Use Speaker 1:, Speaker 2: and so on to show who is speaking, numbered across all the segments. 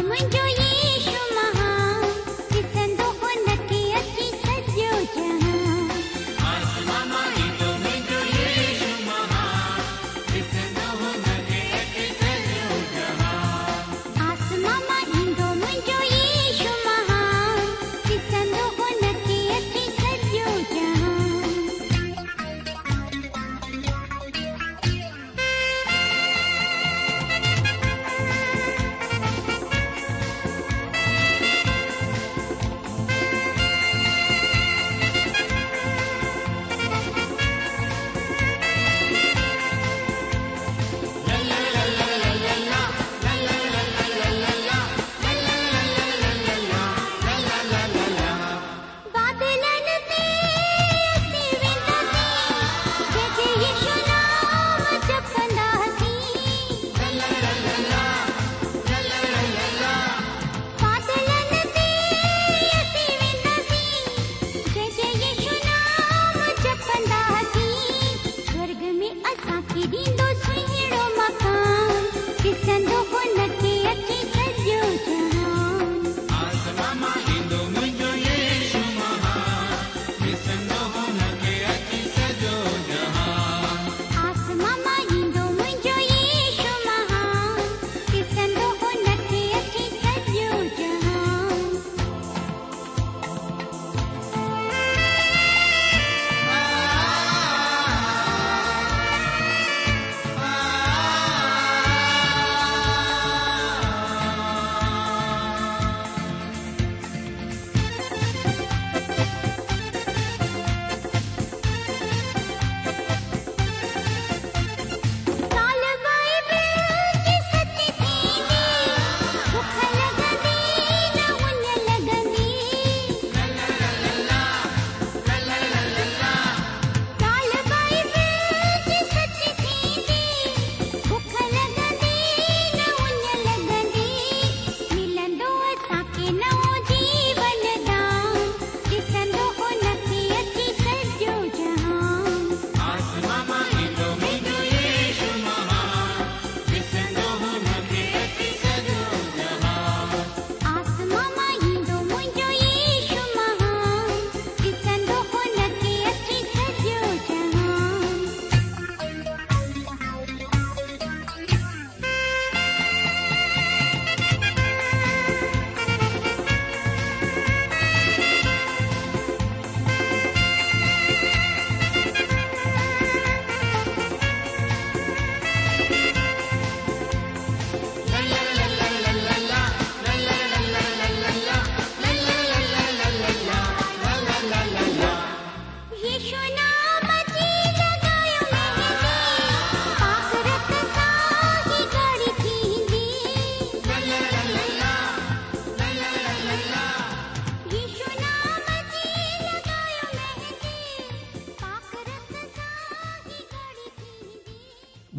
Speaker 1: Oh my God.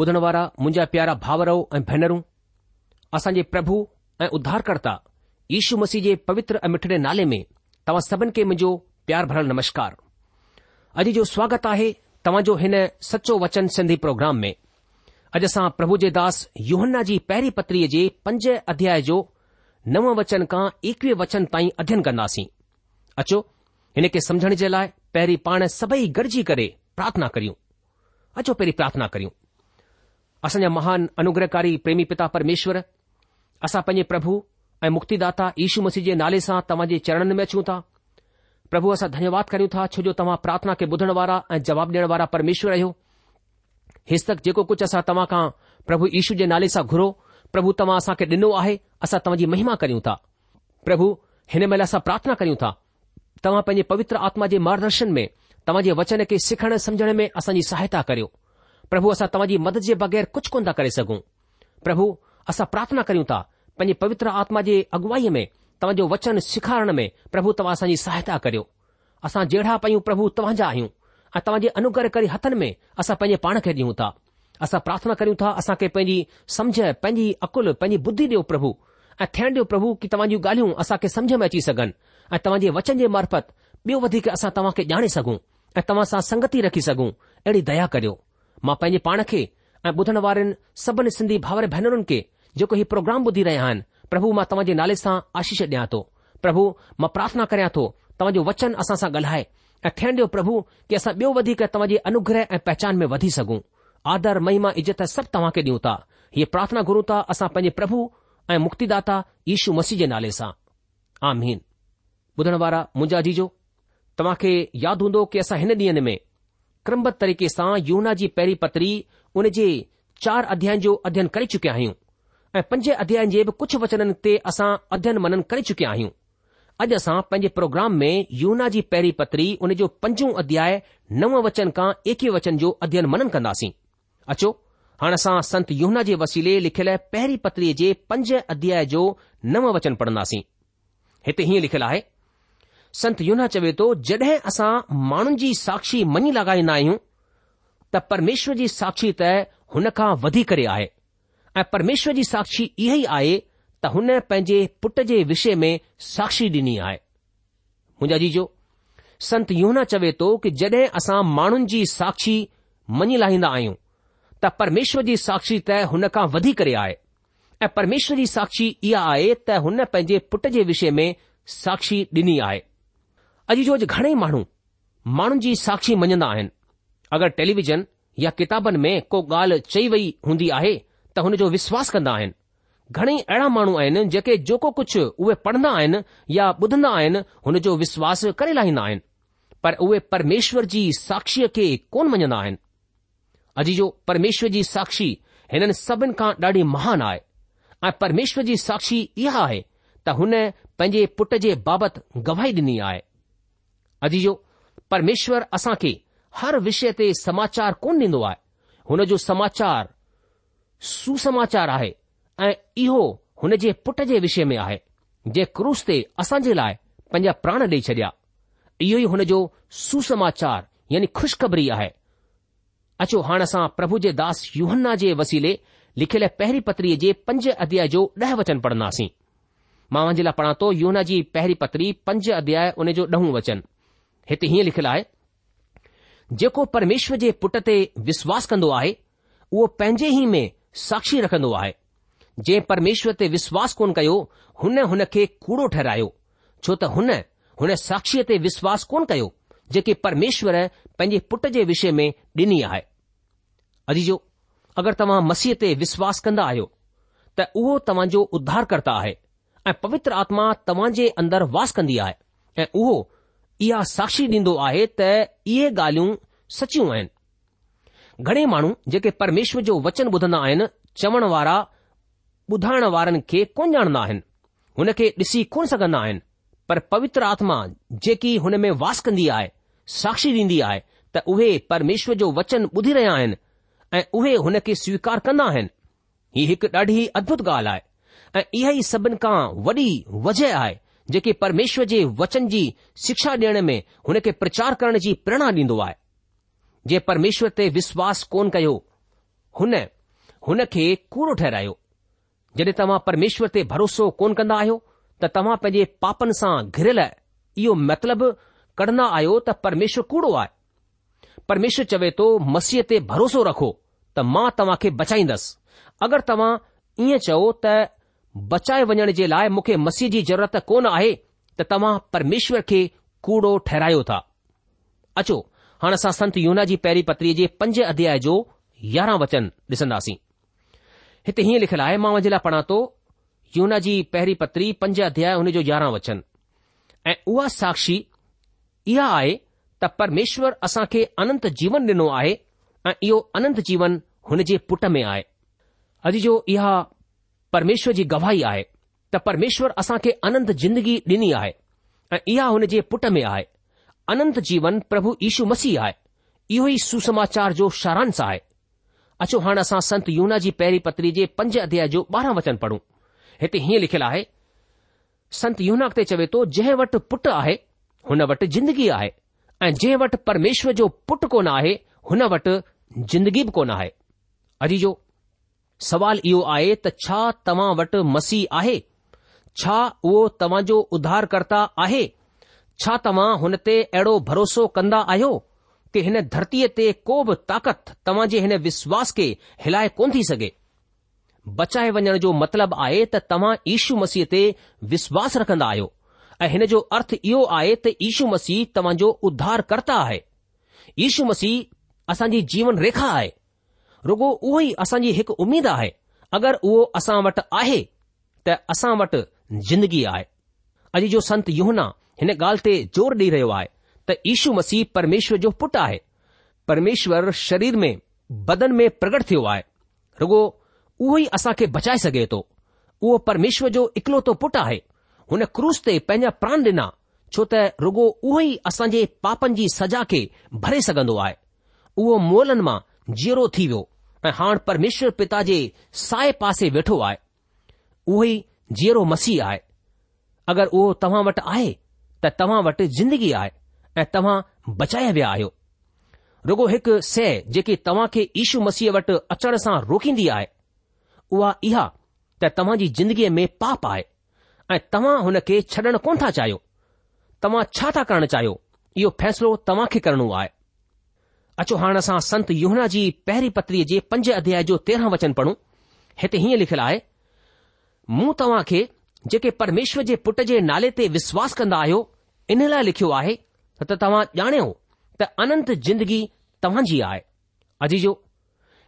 Speaker 2: ॿुधण वारा मुंहिंजा प्यारा भावरव ऐं भेनरूं असांजे प्रभु ऐं उद्धारकर्ता यीशु मसीह जे पवित्र ऐं मिठड़े नाले में तव्हां सभिनि खे मुंहिंजो प्यार भरण नमस्कार अॼु जो स्वागत आहे जो हिन सचो वचन सिंधी प्रोग्राम में अॼु असां प्रभु जे दास युहन्न्न्न्न्ना जी पहिरीं पत्रीअ जे पंज अध्याय जो नव वचन खां एकवीह वचन ताईं अध्यन कंदासीं अचो हिन खे समझण जे लाइ पहिरीं पाण सभई गॾिजी करे प्रार्थना करियूं अचो पहिरीं प्रार्थना करियूं असांजा महान अनुग्रहकारी प्रेमी पिता परमेश्वर असां पंजे प्रभु ऐं मुक्तिदाता दाता यीशू मसीह जे नाले सां तव्हांजे चरणनि में अचूं था प्रभु असां धन्यवाद करियूं था जो तव्हां प्रार्थना खे ॿुधण वारा ऐं जवाब ॾिअण वारा परमेश्वर आहियोस्तक जेको कुझु असां तव्हां खां प्रभु यीशू जे नाले सां घुरो प्रभु तव्हां असां खे डि॒नो आहे असां तव्हांजी महिमा करयूं था प्रभु हिन महिल असां प्रार्थना करियूं था तव्हां पंहिंजे पवित्र आत्मा जे मार्गदर्शन में जे वचन खे सिखण समुझण में असांजी सहायता करियो પ્રભુ અસતમાજી મદદ જે બગેર કુછ કોંડા કરી સગુ પ્રભુ અસા પ્રાર્થના કર્યુ તા પંજી પવિત્ર આત્મા જે अगुવાઈ મે તમ જો વચન સિકારણ મે પ્રભુ તમ આસાજી સહાયતા કર્યો અસા જેડા પયુ પ્રભુ તમજા આયુ અ તમજે અનુગ્રહ કરી હથન મે અસા પંજી પાણ કે દિયુ તા અસા પ્રાર્થના કર્યુ તા અસા કે પંજી સમજ પંજી અકુલ પંજી બુદ્ધિ દે પ્રભુ અ થેંડો પ્રભુ કે તમજી ગાલ્યુ અસા કે સમજ મે ચી સગન અ તમજે વચન જે મારફત બે વધિક અસા તમકે જાણે સગુ અ તમસા સંગતી રાખી સગુ એડી દયા કર્યો मां पंहिंजे पाण खे ऐं ॿुधण वारनि सभिनी सिंधी भावर भेनरुनि खे जेको ही प्रोग्राम ॿुधी रहिया आहिनि प्रभु मां तव्हां जे नाले सां आशीष ॾियां थो प्रभु मां प्रार्थना करियां थो तव्हांजो वचन असां सां ॻाल्हाए ऐं थियण ॾियो प्रभु की असां ॿियो वधीक तव्हांजी अनुग्रह ऐं पहचान में वधी सघूं आदर महिमा इज़त सभु तव्हां खे ॾियूं था ही प्रार्थना गुरूं था असां पंहिंजे प्रभु ऐं मुक्तिदा यीशू मसीह जे नाले सां आ ॿुधण वारा मुंजा जीजो तव्हां खे यादि हूंदो की असां हिन ॾींहं क्रमबद्ध तरीक़े सां यूना जी पहिरीं पत्री उन जे चार अध्यायन जो अध्ययन करे चुकिया आहियूं ऐं पंज अध्यायन जे बि कुझु वचननि ते असां अध्ययन मनन करे चुकिया आहियूं अॼु असां पंहिंजे प्रोग्राम में यूना जी पहिरीं पतरी उन जो पंजो अध्याय नव वचन खां एकवीह वचन जो अध्ययन मनन कंदासीं अचो हाणे असां संत यूना जे वसीले लिखियल पहिरीं पत्रीअ जे पंज अध्याय जो नव वचन पढ़ंदासीं हिते हीअं लिखियलु आहे संत युना चवे थो जॾहिं असां माण्हुनि जी साक्षी मञी लॻाईंदा आहियूं त परमेश्वर जी साक्षी त हुन खां करे आहे ऐं परमेश्वर जी साक्षी इहो ई आहे त हुन पंहिंजे पुट जे विषय में साक्षी ॾिनी आहे मुंहिंजा जीजो संत योना चवे थो कि जड॒हिं असां माण्हुनि जी साक्षी मञी लाहींदा आहियूं त परमेश्वर जी साक्षी तइ हुनखां वधी करे आहे ऐं परमेश्वर जी साक्षी इहा आहे त हुन पंहिंजे पुट जे विषय में साक्षी ॾिनी आहे अॼु जो अॼु घणेई माण्हू माण्हुनि जी साक्षी मञंदा आहिनि अगरि टेलीविज़न या किताबनि में को ॻाल्हि चई वई हूंदी आहे त हुन जो विश्वास कंदा आहिनि घणेई अहिड़ा माण्हू आहिनि जेके जेको कुझु उहे पढ़ंदा आहिनि या ॿुधंदा आहिनि हुन जो विश्वास करे लाहींदा आहिनि पर उहे परमेश्वर जी साक्षीअ खे कोन मञंदा आहिनि अॼु जो परमेश्वर जी साक्षी हिननि सभिनि खां ॾाढी महान आहे ऐं परमेश्वर जी साक्षी इहा आहे त हुन पंहिंजे पुट जे बाबति गवाही ॾिनी आहे अजीजो परमेश्वर असां खे हर विषय ते समाचार कोन ॾिनो आहे हुन जो समाचार सुसमाचार आहे ऐं इहो हुन जे पुट जे विषय में आहे जंहिं क्रूस ते असां जे लाइ पंहिंजा प्राण डे॒ई छडि॒या इहो ई हुन जो सुसमाचार यानी खु़शख़बरी आहे अचो हाणे असां प्रभु जे दास युहन्ना जे वसीले लिखियल पहिरीं पत्रीअ जे पंज अध्याय जो ॾह वचन पढ़न्दासीं मां जे लाइ पढ़ां थो युहन्ना जी पहिरीं पत्री पंज अध्याय जो ॾहं वचन हिते हीअं लिखियलु आहे जेको परमेश्वर जे पुट ते विश्वास कंदो आहे उहो पंहिंजे ई में साक्षी रखंदो आहे जंहिं परमेश्वर ते विश्वास कोन कयो हुन हुन खे कूड़ो ठहिरायो छो त हुन हुन साक्षीअ ते विश्वास कोन कयो जेके परमेश्वर पंहिंजे पुट जे विषय में ॾिनी आहे अजीजो अगरि तव्हां मसीह ते विश्वास कंदा आहियो त उहो तव्हांजो उद्धारकर्ता आहे ऐं पवित्र आत्मा तव्हां जे अंदरि वास कंदी आहे ऐं उहो इहा साक्षी ॾींदो आहे त इहे ॻाल्हियूं सचियूं आहिनि घणे माण्हू जेके परमेश्वर जो वचन ॿुधंदा आहिनि चवण वारा ॿुधाइण वारनि खे कोन ॼाणंदा आहिनि हुन खे ॾिसी कोन सघंदा आहिनि पर पवित्र आत्मा जेकी हुन में वास कंदी आहे साक्षी ॾींदी आहे त उहे परमेश्वर जो वचन ॿुधी रहिया आहिनि ऐं उहे हुन खे स्वीकार कंदा आहिनि हीउ हिकु ॾाढी अदभुत ॻाल्हि आहे ऐं इहा ई सभिनि खां वॾी वजह आहे जेके परमेश्वर जे वचन जी शिक्षा ॾियण में हुन खे प्रचार करण जी प्रेरणा ॾींदो आहे जे परमेश्वर ते विश्वास कोन कयो हुन खे कूड़ो ठहिरायो जॾहिं तव्हां परमेश्वर ते भरोसो कोन कंदा आहियो त तव्हां पंहिंजे पापनि सां घिरियल इहो मतलबु कढंदा आहियो त परमेश्वर कूड़ो आहे परमेश्वर चवे थो मसीह ते भरोसो रखो त मां तव्हां खे बचाईंदसि अगरि तव्हां ईअं चओ त बचाए वञण जे लाइ मूंखे मसीह जी ज़रूरत कोन आहे त तव्हां परमेश्वर खे कूड़ो ठहिरायो था अचो हाणे असां संत यूना जी पहिरीं पत्रीअ जे पंज अध्याय जो यारहं वचन ॾिसंदासीं हिते हीअं लिखियलु आहे मां वञे लाइ पढ़ा थो यूना जी पहिरीं पत्री पंज अध्याय हुन जो यारहं वचन ऐं उहा साक्षी इहा आहे त परमेश्वर असां खे अनंत जीवन ॾिनो आहे ऐं इहो अनंत जीवन हुन जे पुट में आहे अॼु जो इहा परमेश्वर जी गवाही आहे त परमेश्वर असां खे अनंत जिंदगी ॾिनी आहे ऐं इहा हुन जे पुट में आहे अनंत जीवन प्रभु ईशू मसीह आहे इहो ई सुसमाचार जो शारस आहे अचो हाणे असां संत यूना जी पहिरीं पत्री जे पंज अध्याय जो ॿारहं वचन पढ़ूं हिते हीअं लिखियलु आहे संत यूना ते चवे थो जंहिं वटि पुटु आहे हुन वटि जिंदगी आहे ऐं जंहिं वटि परमेश्वर जो पुटु कोन आहे हुन वटि जिंदगी बि कोन आहे अजीजो सवाल इहो आहे त छा तव्हां वटि मसीह आहे छा उहो तव्हां तव्हांजो उधारकर्ता आहे छा तव्हां हुन ते अहिड़ो भरोसो कंदा आहियो कि हिन धरतीअ ते को बि ताक़त तव्हां जे हिन विश्वास खे हिलाए कोन थी सघे बचाए वञण जो मतिलब आहे त तव्हां ईशू मसीह ते विश्वास रखंदा आहियो ऐं हिन जो अर्थ इहो आहे त ईशू मसीह तव्हांजो उधार कर्ता आहे ईशू मसीह असांजी जीवन रेखा आहे रुगो उहो ई असांजी हिकु उमेदु आहे अगरि उहो असां वटि आहे त असां वटि जिंदगी आहे अॼु जो संत युहना हिन ॻाल्हि ते ज़ोर ॾेई रहियो आहे त यशू मसीह परमेश्वर जो पुटु आहे परमेश्वर शरीर में बदन में प्रगट थियो आहे रुगो उहो ई असां खे बचाए सघे थो उहो परमेश्वर जो इकलोतो पुटु आहे हुन क्रूस ते पंहिंजा प्राण ॾिना छो त रुगो उहो ई असां पापनि जी सज़ा खे भरे आहे उहो मां जीरो थी वियो ऐं हाणे परमेश्वर पिता जे साए पासे वेठो आहे उहो ई जीअरो मसीह आहे अगरि उहो तव्हां वटि आहे त तव्हां वटि ज़िंदगी आहे ऐं तव्हां बचाए विया आहियो रुगो हिकु सै जेकी तव्हां खे ईशू मसीह वटि अचण सां रोकींदी आहे उहा इहा त तव्हां जी जिंदगीअ में पाप आहे ऐं तव्हां हुन खे छॾणु कोन था चाहियो तव्हां छा था करणु चाहियो इहो फ़ैसिलो तव्हां खे करणो आहे अचो हाणे असां संत योहना जी पहिरीं पत्रीअ जे पंज अध्याय जो तेरहं वचन पढ़ूं हिते हीअं लिखियलु आहे मूं तव्हां खे जेके परमेश्वर जे पुट जे नाले ते विश्वास कंदा आहियो इन लाइ लिखियो आहे त तव्हां ॼाणियो त अनंत जिंदगी तव्हांजी आहे अजी जो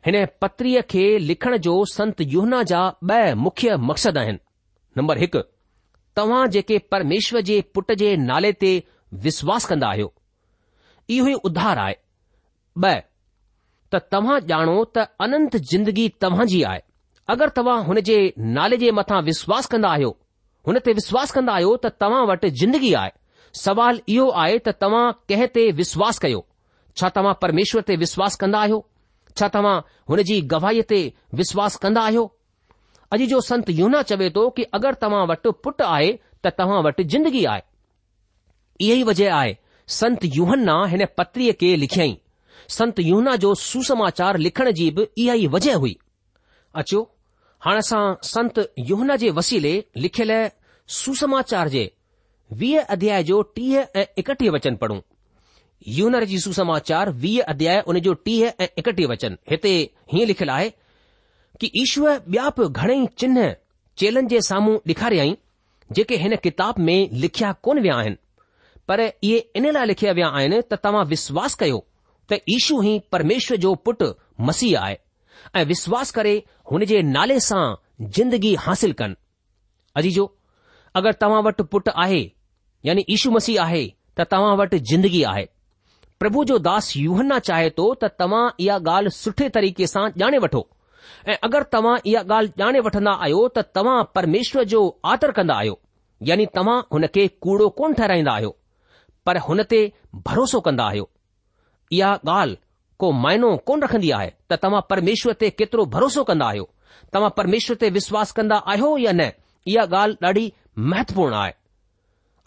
Speaker 2: हिन पत्रीअ खे लिखण जो संत योहना जा ब मुख्य मक़सद आहिनि नम्बर हिकु तव्हां जेके परमेश्वर जे पुट जे नाले ते विश्वास कंदा आहियो इहो ई उधार आहे ब॒ त तव्हां ॼाणो त अनंत जिंदगी जी आहे अगरि तव्हां हुन जे नाले जे मथां विश्वासु कंदा आहियो हुन ते विश्वास कंदा आहियो त तव्हां वटि जिंदगी आहे सुवाल इहो आहे त तव्हां कंहिं ते विश्वासु कयो छा तव्हां परमेश्वर ते विश्वासु कंदा आहियो छा तव्हां हुन जी गवाहीअ ते विश्वासु कंदा आहियो अॼु जो संत युना चवे थो की अगरि तव्हां वटि पुटु आहे त तव्हां वटि जिंदगी आहे इहो ई वजह आहे संत यूहन्ना हिन पत्रीअ खे लिखियई संत यूहना जो सुसमाचार लिखण जी बि इहा ई वजह हुई अचो हाणे असां संत यूहना जे वसीले लिखियल सुसमाचार जे वीह अध्याय जो टीह ऐं एकटीह वचन पढ़ूं यूनर जी सुसमाचार वीह अध्याय उन जो टीह ऐं एकटीह वचन हिते हीअं लिखियलु आहे कि ईश्वर ॿिया बि घणेई चिन्ह चेलनि जे साम्हूं लिखारियाई जेके हिन किताब में लिखिया कोन विया आहिनि पर इहे इन लाइ लिखिया विया आहिनि त तव्हां विश्वास कयो त ईशू ई परमेश्वर जो पुटु मसीह आहे ऐं विश्वास करे हुन जे नाले सां जिंदगी हासिल कनि अजीजो अगरि तव्हां वटि पुटु आहे यानी ईशू मसीह आहे त तव्हां वटि जिंदगी आहे प्रभु जो दास यूहन चाहे थो त तव्हां इहा ॻाल्हि सुठे तरीक़े सां ॼाणे वठो ऐं अगरि तव्हां ईहा ॻाल्हि ॼाणे वठन्दा आहियो त तव्हां परमेश्वर जो आदर कन्दा आहियो यानि तव्हां हुन खे कूड़ो कोन ठहिराईंदा आहियो पर हुन ते भरोसो कंदा आहियो इहा ॻाल्हि को मायनो कोन रखंदी आहे त तव्हां परमेश्वर ते केतिरो भरोसो कंदा आहियो तव्हां परमेश्वर ते विश्वास कंदा आहियो या न इहा ॻाल्हि ॾाढी महत्वपूर्ण आहे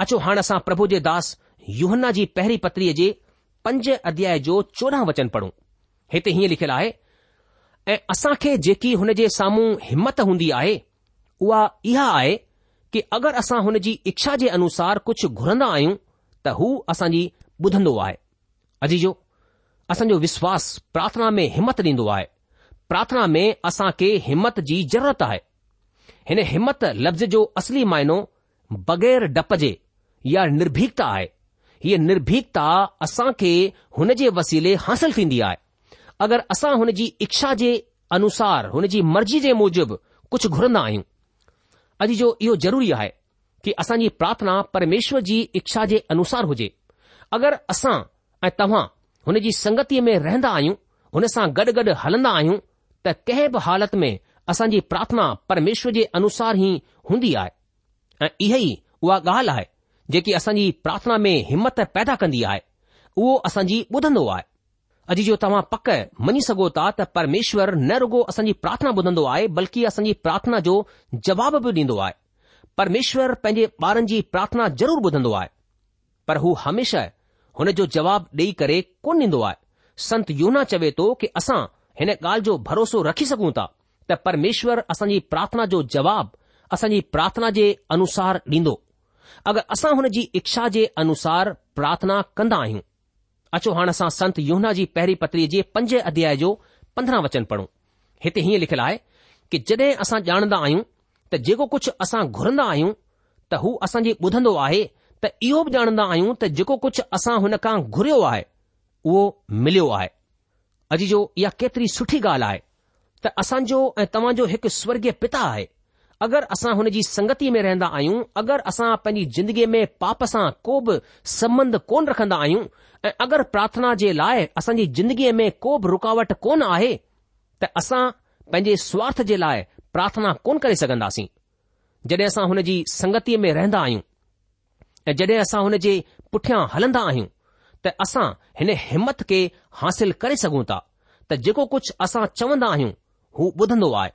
Speaker 2: अचो हाणे असां प्रभु जे दास युहन्ना जी पहिरीं पत्रीअ जे पंज अध्याय जो चोॾहं वचन पढ़ूं हिते हीअं लिखियलु आहे ऐं असांखे जेकी हुन जे साम्हूं हिमत हूंदी आहे उहा इहा आहे कि अगरि असां हुन जी इच्छा जे अनुसार कुझु घुरंदा आहियूं त हू असांजी ॿुधंदो आहे अजीजो असांजो विश्वासु प्रार्थना में हिमत ॾींदो आहे प्रार्थना में असां खे हिमत जी ज़रूरत आहे हिन हिमत लफ़्ज़ जो असली माइनो बग़ैर डपजे या निर्भीकता आहे हीअ निर्भीकता असां खे हुन जे वसीले हासिलु थींदी आहे अगरि असां हुन जी इच्छा जे अनुसार हुनजी मर्ज़ी जे मूजिबि कुझु घुरंदा आहियूं अॼु जो इहो ज़रूरी आहे कि असांजी प्रार्थना परमेश्वर जी इच्छा जे अनुसार हुजे अगरि असां ऐं तव्हां हुन जी संगतीअ में रहंदा आहियूं हुन सां गॾु गॾु हलंदा आहियूं त कंहिं बि हालति में असांजी प्रार्थना परमेश्वर जे अनुसार ई हूंदी आहे ऐ इहा ई उहा ॻाल्हि आहे जेकी असांजी प्रार्थना में हिमत पैदा कंदी आहे उहो असांजी ॿुधंदो आहे अॼु जो तव्हां पक मञी सघो था त परमेश्वर न रुगो असांजी प्रार्थना ॿुधंदो आहे बल्कि असांजी प्रार्थना जो जवाब बि ॾींदो आहे परमेश्वर पंहिंजे ॿारनि जी प्रार्थना ज़रूरु ॿुधंदो आहे पर हू हमेशा हुन जो जवाबु ॾेई करे कोन ॾींदो आहे संत योहना चवे थो कि असां हिन ॻाल्हि जो भरोसो रखी सघूं था त परमेश्वर असांजी प्रार्थना जो जवाबु असांजी प्रार्थना जे अनुसार ॾींदो अगरि असां हुन जी इच्छा जे अनुसार प्रार्थना कंदा आहियूं अचो हाणे असां संत योहना जी पहिरीं पत्रीअ जे पंज अध्याय जो पंद्रहं वचन पढ़ूं हिते हीअं लिखियलु आहे कि जड॒हिं असां ॼाणंदा आहियूं त जेको कुझु असां घुरंदा आहियूं त हू असांजी ॿुधंदो आहे त इहो बि ॼाणंदा आहियूं त जेको कुझु असां हुन खां घुरियो आहे उहो मिलियो आहे अॼु जो इहा केतिरी सुठी ॻाल्हि आहे त असांजो ऐं तव्हांजो हिकु स्वर्गीय पिता आहे अगरि असां हुन जी संगति में रहंदा आहियूं अगरि असां पंहिंजी ज़िंदगीअ में पाप सां को बि संबंध कोन रखंदा आहियूं ऐं अगरि प्रार्थना जे लाइ असांजी जिंदगीअ में को बि रुकावट कोन आहे त असां पंहिंजे स्वार्थ जे लाइ प्रार्थना कोन करे सघंदासीं जॾहिं असां हुन जी संगतीअ में रहंदा आहियूं ऐं जॾहिं असां हुन जे पुठियां हलंदा आहियूं त असां हिन हिमत खे हासिल करे सघूं था त जेको कुझु असां चवंदा आहियूं हू ॿुधंदो आहे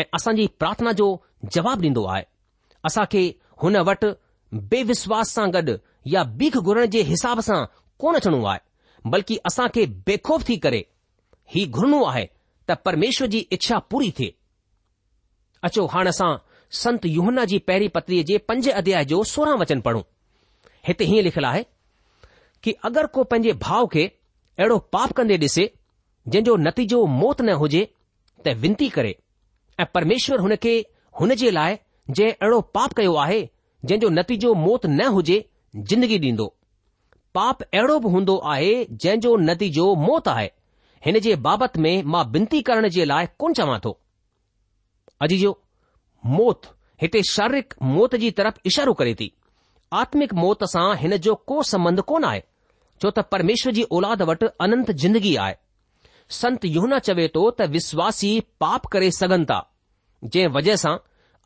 Speaker 2: ऐं असांजी प्रार्थना जो जवाबु ॾींदो आहे असां खे हुन वटि बेविश्वास सां गॾु या बीख घुरण जे हिसाब सां कोन अचणो आहे बल्कि असां खे बेखौफ़ थी करे ही घुरणो आहे त परमेश्वर जी इच्छा पूरी थिए अचो हाणे असां संत युहना जी पहिरीं पत्रीअ जे पंज अध्याय जो सोरहं वचन पढ़ूं हिते हीअं लिखियलु आहे कि अगरि को पंहिंजे भाउ खे अहिड़ो पाप कंदे डि॒से जंहिंजो नतीजो मौत न हुजे त विनती करे ऐं परमेश्वर हुन खे हुन जे लाइ जंहिं अहिड़ो पाप कयो आहे जंहिंजो नतीजो मौत न हुजे जिंदगी ॾींदो पाप अहिड़ो बि हूंदो आहे जंहिंजो नतीजो मौत आहे हिन जे बाबति में मां विनती करण जे लाइ कोन्ह चवां थो अजी जो मौत हिते शारीरिक मौत जी तरफ़ इशारो करे थी आत्मिक मौत सां हिन जो को संबंध कोन आहे छो त परमेश्वर जी औलाद वटि अनंत जिंदगी आहे संत युना चवे थो त विश्वासी पाप करे सघनि था जंहिं वजह सां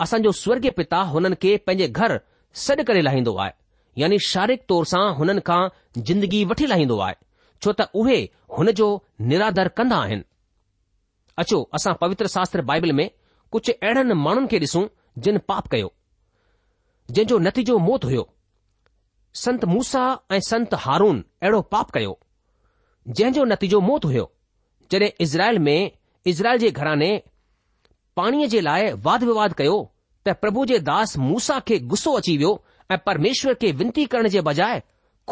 Speaker 2: असांजो स्वर्ग पिता हुननि खे पंहिंजे घर सॾु करे लाहिंदो आहे यानी शारीरिक तौर सां हुननि खां जिंदगी वठी लाहिदो आहे छो त उहे हुन जो निरादर कंदा आहिनि अचो असां पवित्र शास्त्र बाइबल में कुझु अहिड़नि माण्हुनि खे ॾिसूं जिन पाप कयो जंहिंजो नतीजो मौत हुयो संत मूसा ऐं संत हारून अहिड़ो पाप कयो जंहिं जो नतीजो मौत हुयो जॾहिं इज़राइल में इज़राइल जे घराने पाणीअ जे लाइ वाद विवाद कयो त प्रभु जे दास मूसा खे गुसो अची वियो ऐं परमेश्वर खे विनती करण जे बजाए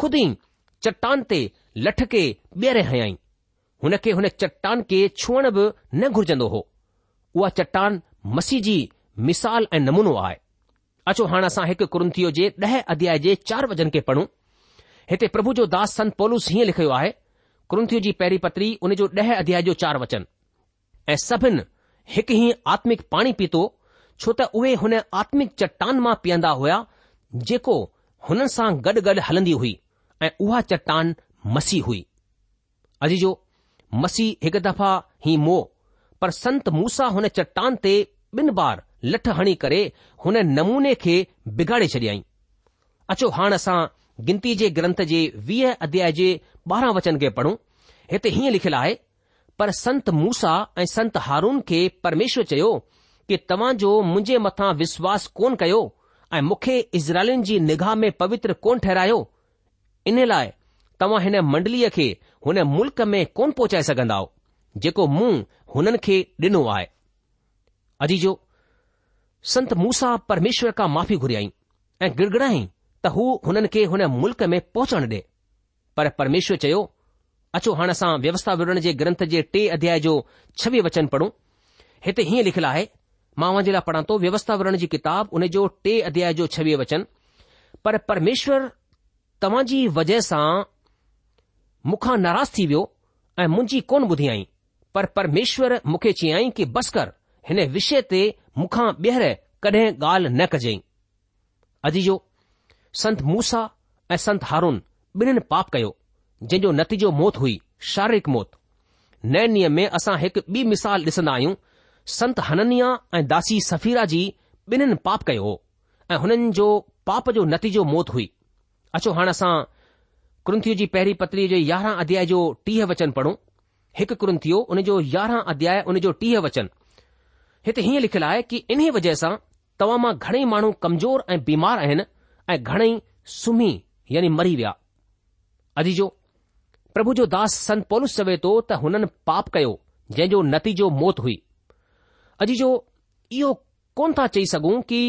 Speaker 2: खुद ई चट्टान ते लठ खे ॿीहरे हयाई हुन खे हुन चट्टान खे छुअण बि न घुर्जंदो हो उहा चट्टान मसीह जी मिसाल ऐं नमूनो आहे अचो हाणे असां हिकु कुंथीअ जे ॾह अध्याय जे चार वजन खे पढ़ूं हिते प्रभु जो दास संत पोलूस हीअं लिखियो आहे कुरंथीअ जी पहिरीं पत्री उन जो ॾह अध्याय जो चार वचन ऐं सभिनि हिकु ई आत्मिक पाणी पीतो छो त उहे हुन आत्मिक चट्टान मां पीअंदा हुया जेको हुननि सां गॾु गॾु हलंदी हुई ऐं उहा चट्टान मसीह हुई अजी जो मसी हिकु दफ़ा ही मो पर संत मूसा हुन चट्टान ते ॿिन बार लठ हणी करे हुन नमूने खे बिगाड़े छॾियईं अचो हाणे असां गिनती जे ग्रंथ जे वीह अध्याय जे ॿारहं वचन खे पढ़ूं हिते हीअं लिखियलु आहे पर संत मूसा ऐं संत हारून खे परमेश्वर चयो कि तव्हां जो मुंहिंजे मथां विश्वास कोन कयो ऐं मूंखे इज़राइल जी निगाह में पवित्र कोन ठहिरायो इन लाइ तव्हां हिन मंडलीअ खे हुन मुल्क़ में कोन पहुचाए सघन्दा जेको मूं हुननि खे ॾिनो आहे अजीजो संत मूसा परमेश्वर का माफ़ी घुरियाई ऐं गिड़गड़ाईं त हू हुननि खे हुन मुल्क़ में पहुचण ॾे परमेश्वर चयो अचो हाणे सां व्यवस्था वर्न जे ग्रंथ जे टे अध्याय जो छवी्य वचन पढ़ूं हिते हीअं लिखियलु आहे मां उन जे लाइ पढ़ां थो व्यवस्था वरन जी किताबु हुन जो टे अध्याय जो छवी वचन परमेश्वर तव्हां जी वजह सां मुखा नाराज़ थी वियो ऐं मुंझी कोन ॿुधी आई परमेश्वर मूंखे चयाईं कि बस्कर हिन विषय ते मूंखां ॿीहर कॾहिं ॻाल्हि न कजांइ अजीजो संत मूसा ऐं संत हारून ॿिन्हिनि पाप कयो जंहिंजो नतीजो मौत हुई शारीरिक मौत नए नियम में असां हिकु ॿी मिसाल ॾिसंदा आहियूं संत हननिया ऐं दासी सफ़ीरा जी ॿिन्हिनि पाप कयो हो ऐं हुननि जो पाप जो नतीजो मौत हुई अचो हाणे असां क्रंथीअ जी पहिरीं पत्रीअ जे यारहं अध्याय जो टीह वचन पढ़ूं हिकु उन जो यारहं अध्याय उन जो टीह वचन हिते हीअं लिखियलु आहे कि इन वजह सां तव्हां मां घणेई माण्हू कमज़ोर ऐं बीमार आहिनि ऐं घणेई सुम्ही यानी मरी विया अजीजो प्रभु जो दास संत पोलुस चवे थो त हुननि पाप कयो जंहिंजो नतीजो मौत हुई अजीजो इहो कोन था चई सघूं कि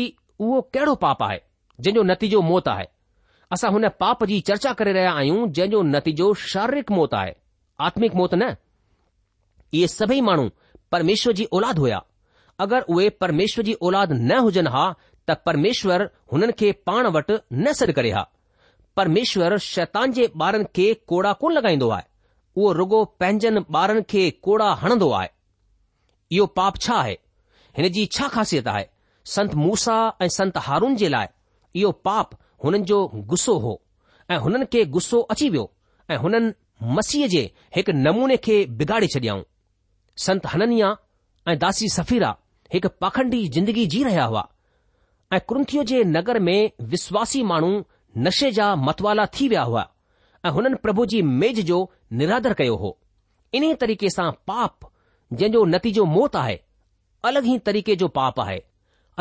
Speaker 2: उहो कहिड़ो पाप आहे जंहिंजो नतीजो मौत आहे असां हुन पाप जी चर्चा करे रहिया आहियूं जंहिंजो नतीजो शारीरिक मौत आहे आत्मिक मौत न इहे सभई माण्हू परमेश्वर जी औलाद हुया अगरि उहे परमेश्वर जी औलाद न हुजनि हा त परमेश्वर हुननि खे पाण वटि न सिर करे हा परमेश्वर शैतान जे ॿारनि खे कोड़ा कोन लगाईंदो आहे उहो रुॻो पंहिंजनि ॿारनि खे कोड़ा हणंदो आहे इहो पाप छा आहे हिन जी छा ख़ासियत आहे संत मूसा ऐं संत हारून जे लाइ इहो पाप हुननि जो गुसो हो ऐं हुननि खे गुस्सो अची वियो ऐं हुननि मसीह जे हिकु नमूने खे बिगाड़े छडियाऊं संत हननीआ ऐं दासी सफ़ीरा हिकु पाखंडी जिंदगी जी रहिया हुआ ऐं कुंथियूं जे नगर में विश्वासी माण्हू नशे जा मतवाला थी विया हुआ ऐं हुननि प्रभु जी मेज़ जो निरादर कयो हो इन्हीअ तरीक़े सां पाप जंहिंजो नतीजो मौत आहे अलॻि ई तरीक़े जो पाप आहे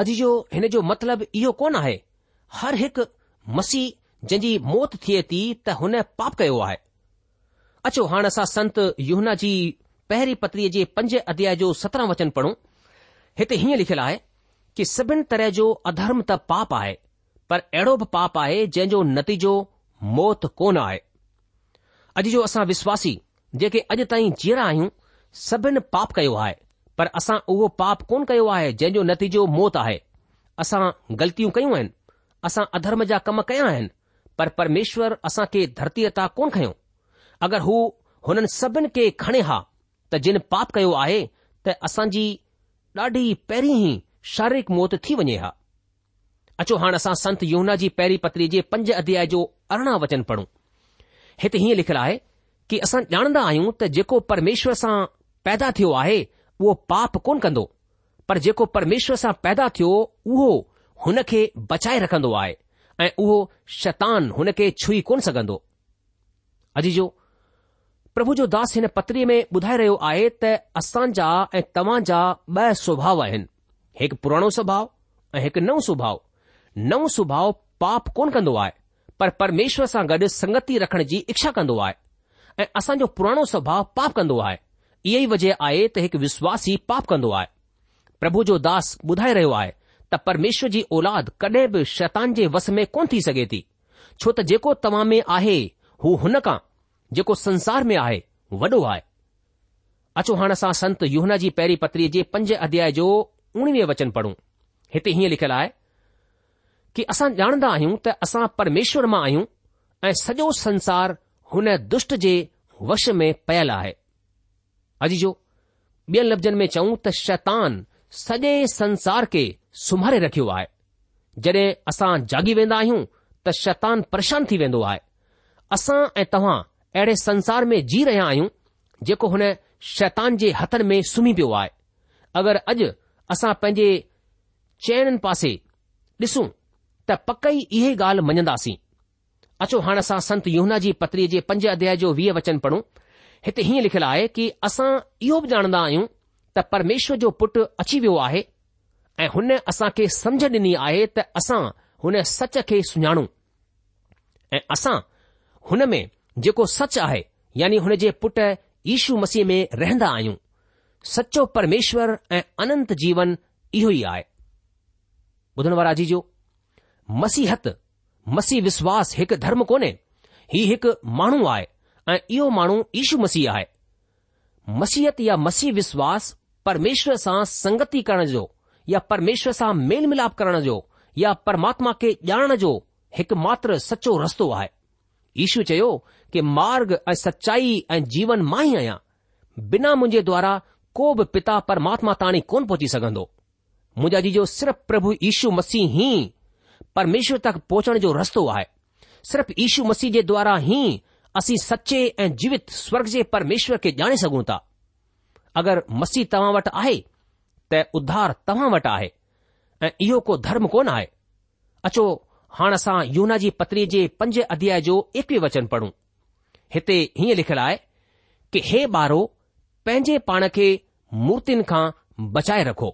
Speaker 2: अॼु जो हिन जो मतिलबु इहो कोन आहे हर हिकु मसीह जंहिंजी मौत थिए थी त हुन पाप कयो आहे अचो हाणे असां संत युहना जी पहिरीं पत्रीअ जे पंज अध्याय जो सत्रहं वचन पढ़ूं हिते हीअं लिखियलु आहे कि सभिनी तरह जो अधर्म त पाप आहे पर अहिड़ो बि पाप आहे जंहिंजो नतीजो मौत कोन आहे अॼु जो असां विश्वासी जेके अॼु ताईं जीअरा आहियूं सभिनि पाप कयो आहे पर असां उहो पाप कोन कयो आहे जंहिं नतीजो मौत आहे असां ग़लतियूं कयूं आहिनि असां अधर्म जा कम कया आहिनि पर परमेश्वर असांखे धरतीअता कोन खयो अगरि हू हुननि सभिनि खे खणे हा त जिन पाप कयो आहे त असांजी ॾाढी पहिरीं ई शारीरिक मौत थी वञे हा अचो हाणे असां संत यमुना जी पहिरीं पत्री जे पंज अध्याय जो अरिड़हं वचन पढ़ूं हिते हीअं लिखियलु आहे कि असां ॼाणंदा आहियूं त जेको परमेश्वर सां पैदा थियो आहे उहो पाप कोन कंदो पर जेको परमेश्वर सां पैदा थियो उहो हुन खे बचाए रखंदो आहे ऐं उहो शैतान हुन खे छुई कोन सघंदो अॼ जो પ્રભુ જો દાસ ઇને પતરી મે બુધાય રયો આય ત અસાન જા એ તમાજા બે સુભાવ આહે એક પુરાણો સ્વભાવ એ એક નવ સુભાવ નવ સુભાવ પાપ કોન કંદો આય પર પરમેશ્વર સાંગડ સંગતી રખણ જી ઈચ્છા કંદો આય એ અસા જો પુરાણો સ્વભાવ પાપ કંદો આય ઈયી વજે આયે ત એક વિશ્વાસી પાપ કંદો આય પ્રભુ જો દાસ બુધાય રયો આય ત પરમેશ્વર જી ઓલાદ કડે ભી શેતાન જે વસમે કોન થી સગે થી છો તો જેકો તમામે આહે હો હનકા जेको संसार में आहे वॾो आहे अचो हाणे असां संत युहना जी पहिरीं पत्रीअ जे पंज अध्याय जो उणिवीह वचन पढ़ूं हिते हीअं लिखियलु आहे कि असां ॼाणंदा आहियूं त असां परमेश्वर मां आहियूं ऐं सॼो संसार हुन दुष्ट जे वश में पयल आहे अॼु जो ॿियनि लफ़्ज़नि में चऊं त शैतान सॼे संसार खे सुम्हारे रखियो आहे जॾहिं असां जागी वेंदा आहियूं त शैतान परेशान थी वेंदो आहे असां ऐं तव्हां अहिड़े संसार में जी रहिया आहियूं जेको हुन शैतान जे हथनि में सुम्ही पियो आहे अगरि अॼु असां पंहिंजे चयननि पासे ॾिसूं त पक ई इहे ॻाल्हि मञंदासीं अचो हाणे असां संत जी पत्रीअ जे पंज अध्याय जो वीह वचन पढ़ूं हिते हीअं लिखियलु आहे कि असां इहो बि ॼाणंदा आहियूं त परमेश्वर जो पुटु अची वियो आहे ऐं हुन असां खे समझ ॾिनी आहे त असां हुन सच खे सुञाणूं ऐं असां हुन में जेको सच आहे यानी हुन जे पुट ईशू मसीह में रहंदा आहियूं सचो परमेश्वर ऐं अनंत जीवन इहो ई आहे ॿुधण वारा जी जो मसीहत मसीह विश्वास हिकु धर्म कोन्हे हीउ हिकु माण्हू आहे ऐं इहो माण्हू ईशू मसीह आहे मसीहत या मसीह विश्वास परमेश्वर सां संगति करण जो या परमेश्वर सां मेल मिलाप करण जो या परमात्मा खे ॼाणण जो हिकु मात्र सचो रस्तो आहे ईशू चयो के मार्ग ऐं सचाई ऐं जीवन मां ई आहियां बिना मुंहिंजे द्वारा को बि पिता परमात्मा ताणी कोन पहुची सघंदो मुंहिंजा जी जो सिर्फ़ु प्रभु यीशू मसीह ई परमेश्वर तक पहुचण जो रस्तो आहे सिर्फ़ु ईशू मसीह जे द्वारा ई असीं सचे ऐं जीवित स्वर्ग जे परमेश्वर खे ॼाणे सघूं था अगरि मसीह तव्हां वटि आहे त उधार तव्हां वटि आहे ऐं इहो को धर्म कोन आहे अचो हाणे असां यूना जी पत्रीअ जे पंज अध्याय जो एकवीवचन पढ़ूं हिते हीअं लिखियलु आहे कि हे ॿारो पंहिंजे पाण खे मूर्तियुनि खां बचाए रखो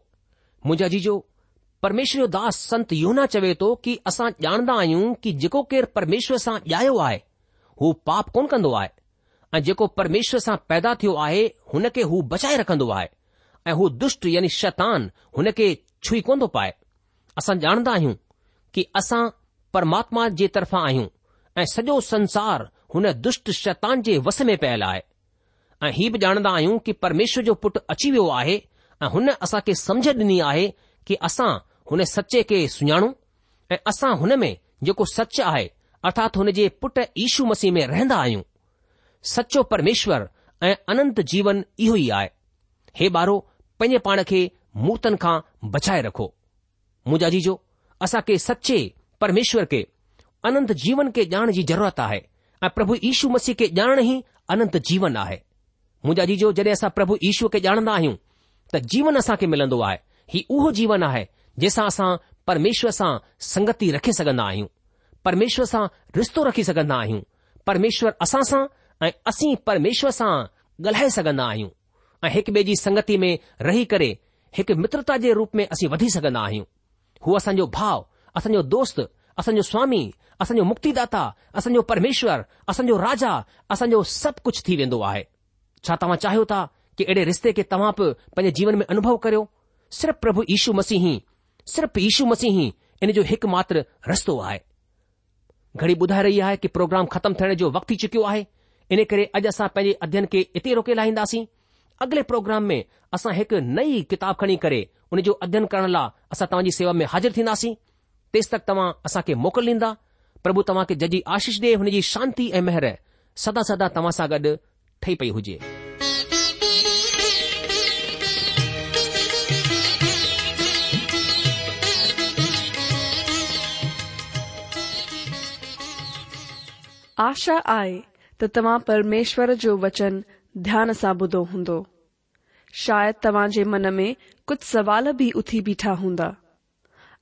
Speaker 2: मुंहिंजा जीजो परमेश्वर जो दास संत योना चवे थो कि असां ॼाणदा आहियूं कि जेको केरु परमेश्वर सां ॼायो आहे हू पाप कोन कंदो आहे ऐं जेको परमेश्वर सां पैदा थियो आहे हुन खे हू बचाए रखंदो आहे ऐं हू दुष्ट यानी शैतान हुन खे छुई कोन थो पाए असां ॼाणदा आहियूं कि असां परमात्मा जे तरफ़ां आहियूं ऐं सॼो संसार हुन दुष्ट शतान जे वस में पयल आहे ऐं हीअ बि ॼाणदा आहियूं कि परमेश्वर जो पुटु अची वियो आहे ऐं हुन असां खे समझ डि॒नी आहे की असां हुन सचे खे सुञाणूं ऐं असां हुन में जेको सच आहे अर्थात हुन जे पुट ईशू मसीह में रहंदा आहियूं सचो परमेश्वर ऐं अनंत जीवन इहो ई आहे ही ॿारो पंहिंजे पाण खे मूतन खां बचाए रखो मोजा जी जो असां खे सचे परमेश्वर खे अनंत जीवन खे ॼाण जी ज़रूरत आहे ऐं प्रभु ईशू मसीह खे ॼाण ई अनंत जीवन आहे मुंहिंजा जीजो जॾहिं असां प्रभु ईशू खे ॼाणंदा आहियूं त जीवन असांखे मिलंदो आहे हीउ उहो जीवन आहे जंहिंसां असां परमेश्वर सां संगती रखे सघंदा आहियूं परमेश्वर सां रिश्तो रखी सघंदा आहियूं परमेश्वर असां सां ऐं असीं परमेश्वर सां ॻाल्हाए सघंदा आहियूं ऐं हिकु ॿिए जी संगती में रही करे हिकु मित्रता जे रूप में असीं वधी सघंदा आहियूं हू असांजो भाउ असांजो दोस्त असांजो स्वामी असांजो मुक्तीदाता असांजो परमेश्वर असांजो राजा असांजो सभु कुझु थी वेंदो आहे छा तव्हां चाहियो था कि अहिड़े रिश्ते खे तव्हां बि पंहिंजे जीवन में अनुभव करियो सिर्फ़ु प्रभु यीशू मसीही सिर्फ़ु यीशू मसीही इन जो हिकु मात्र रस्तो आहे घड़ी ॿुधाए रही आहे कि प्रोग्राम ख़तमु थियण जो वक़्तु ई चुकियो आहे इन करे अॼु असां पंहिंजे अध्यन खे इते रोके लाहींदासीं अॻिले प्रोग्राम में असां हिकु नई किताब खणी करे उन जो अध्यन करण लाइ असां तव्हां सेवा में हाज़िर थींदासीं तेसितक तव्हां असांखे मोकिली ॾींदा प्रभु तव्हांखे जॾहिं आशीष ॾे हुनजी शांती ऐं मेहर सदा सदा तव्हां सां गॾु ठही पई हुजे
Speaker 3: आशा आहे त तव्हां परमेश्वर जो वचन ध्यान सां ॿुधो हूंदो शायदि तव्हां जे मन में कुझु सवाल बि उथी बीठा हूंदा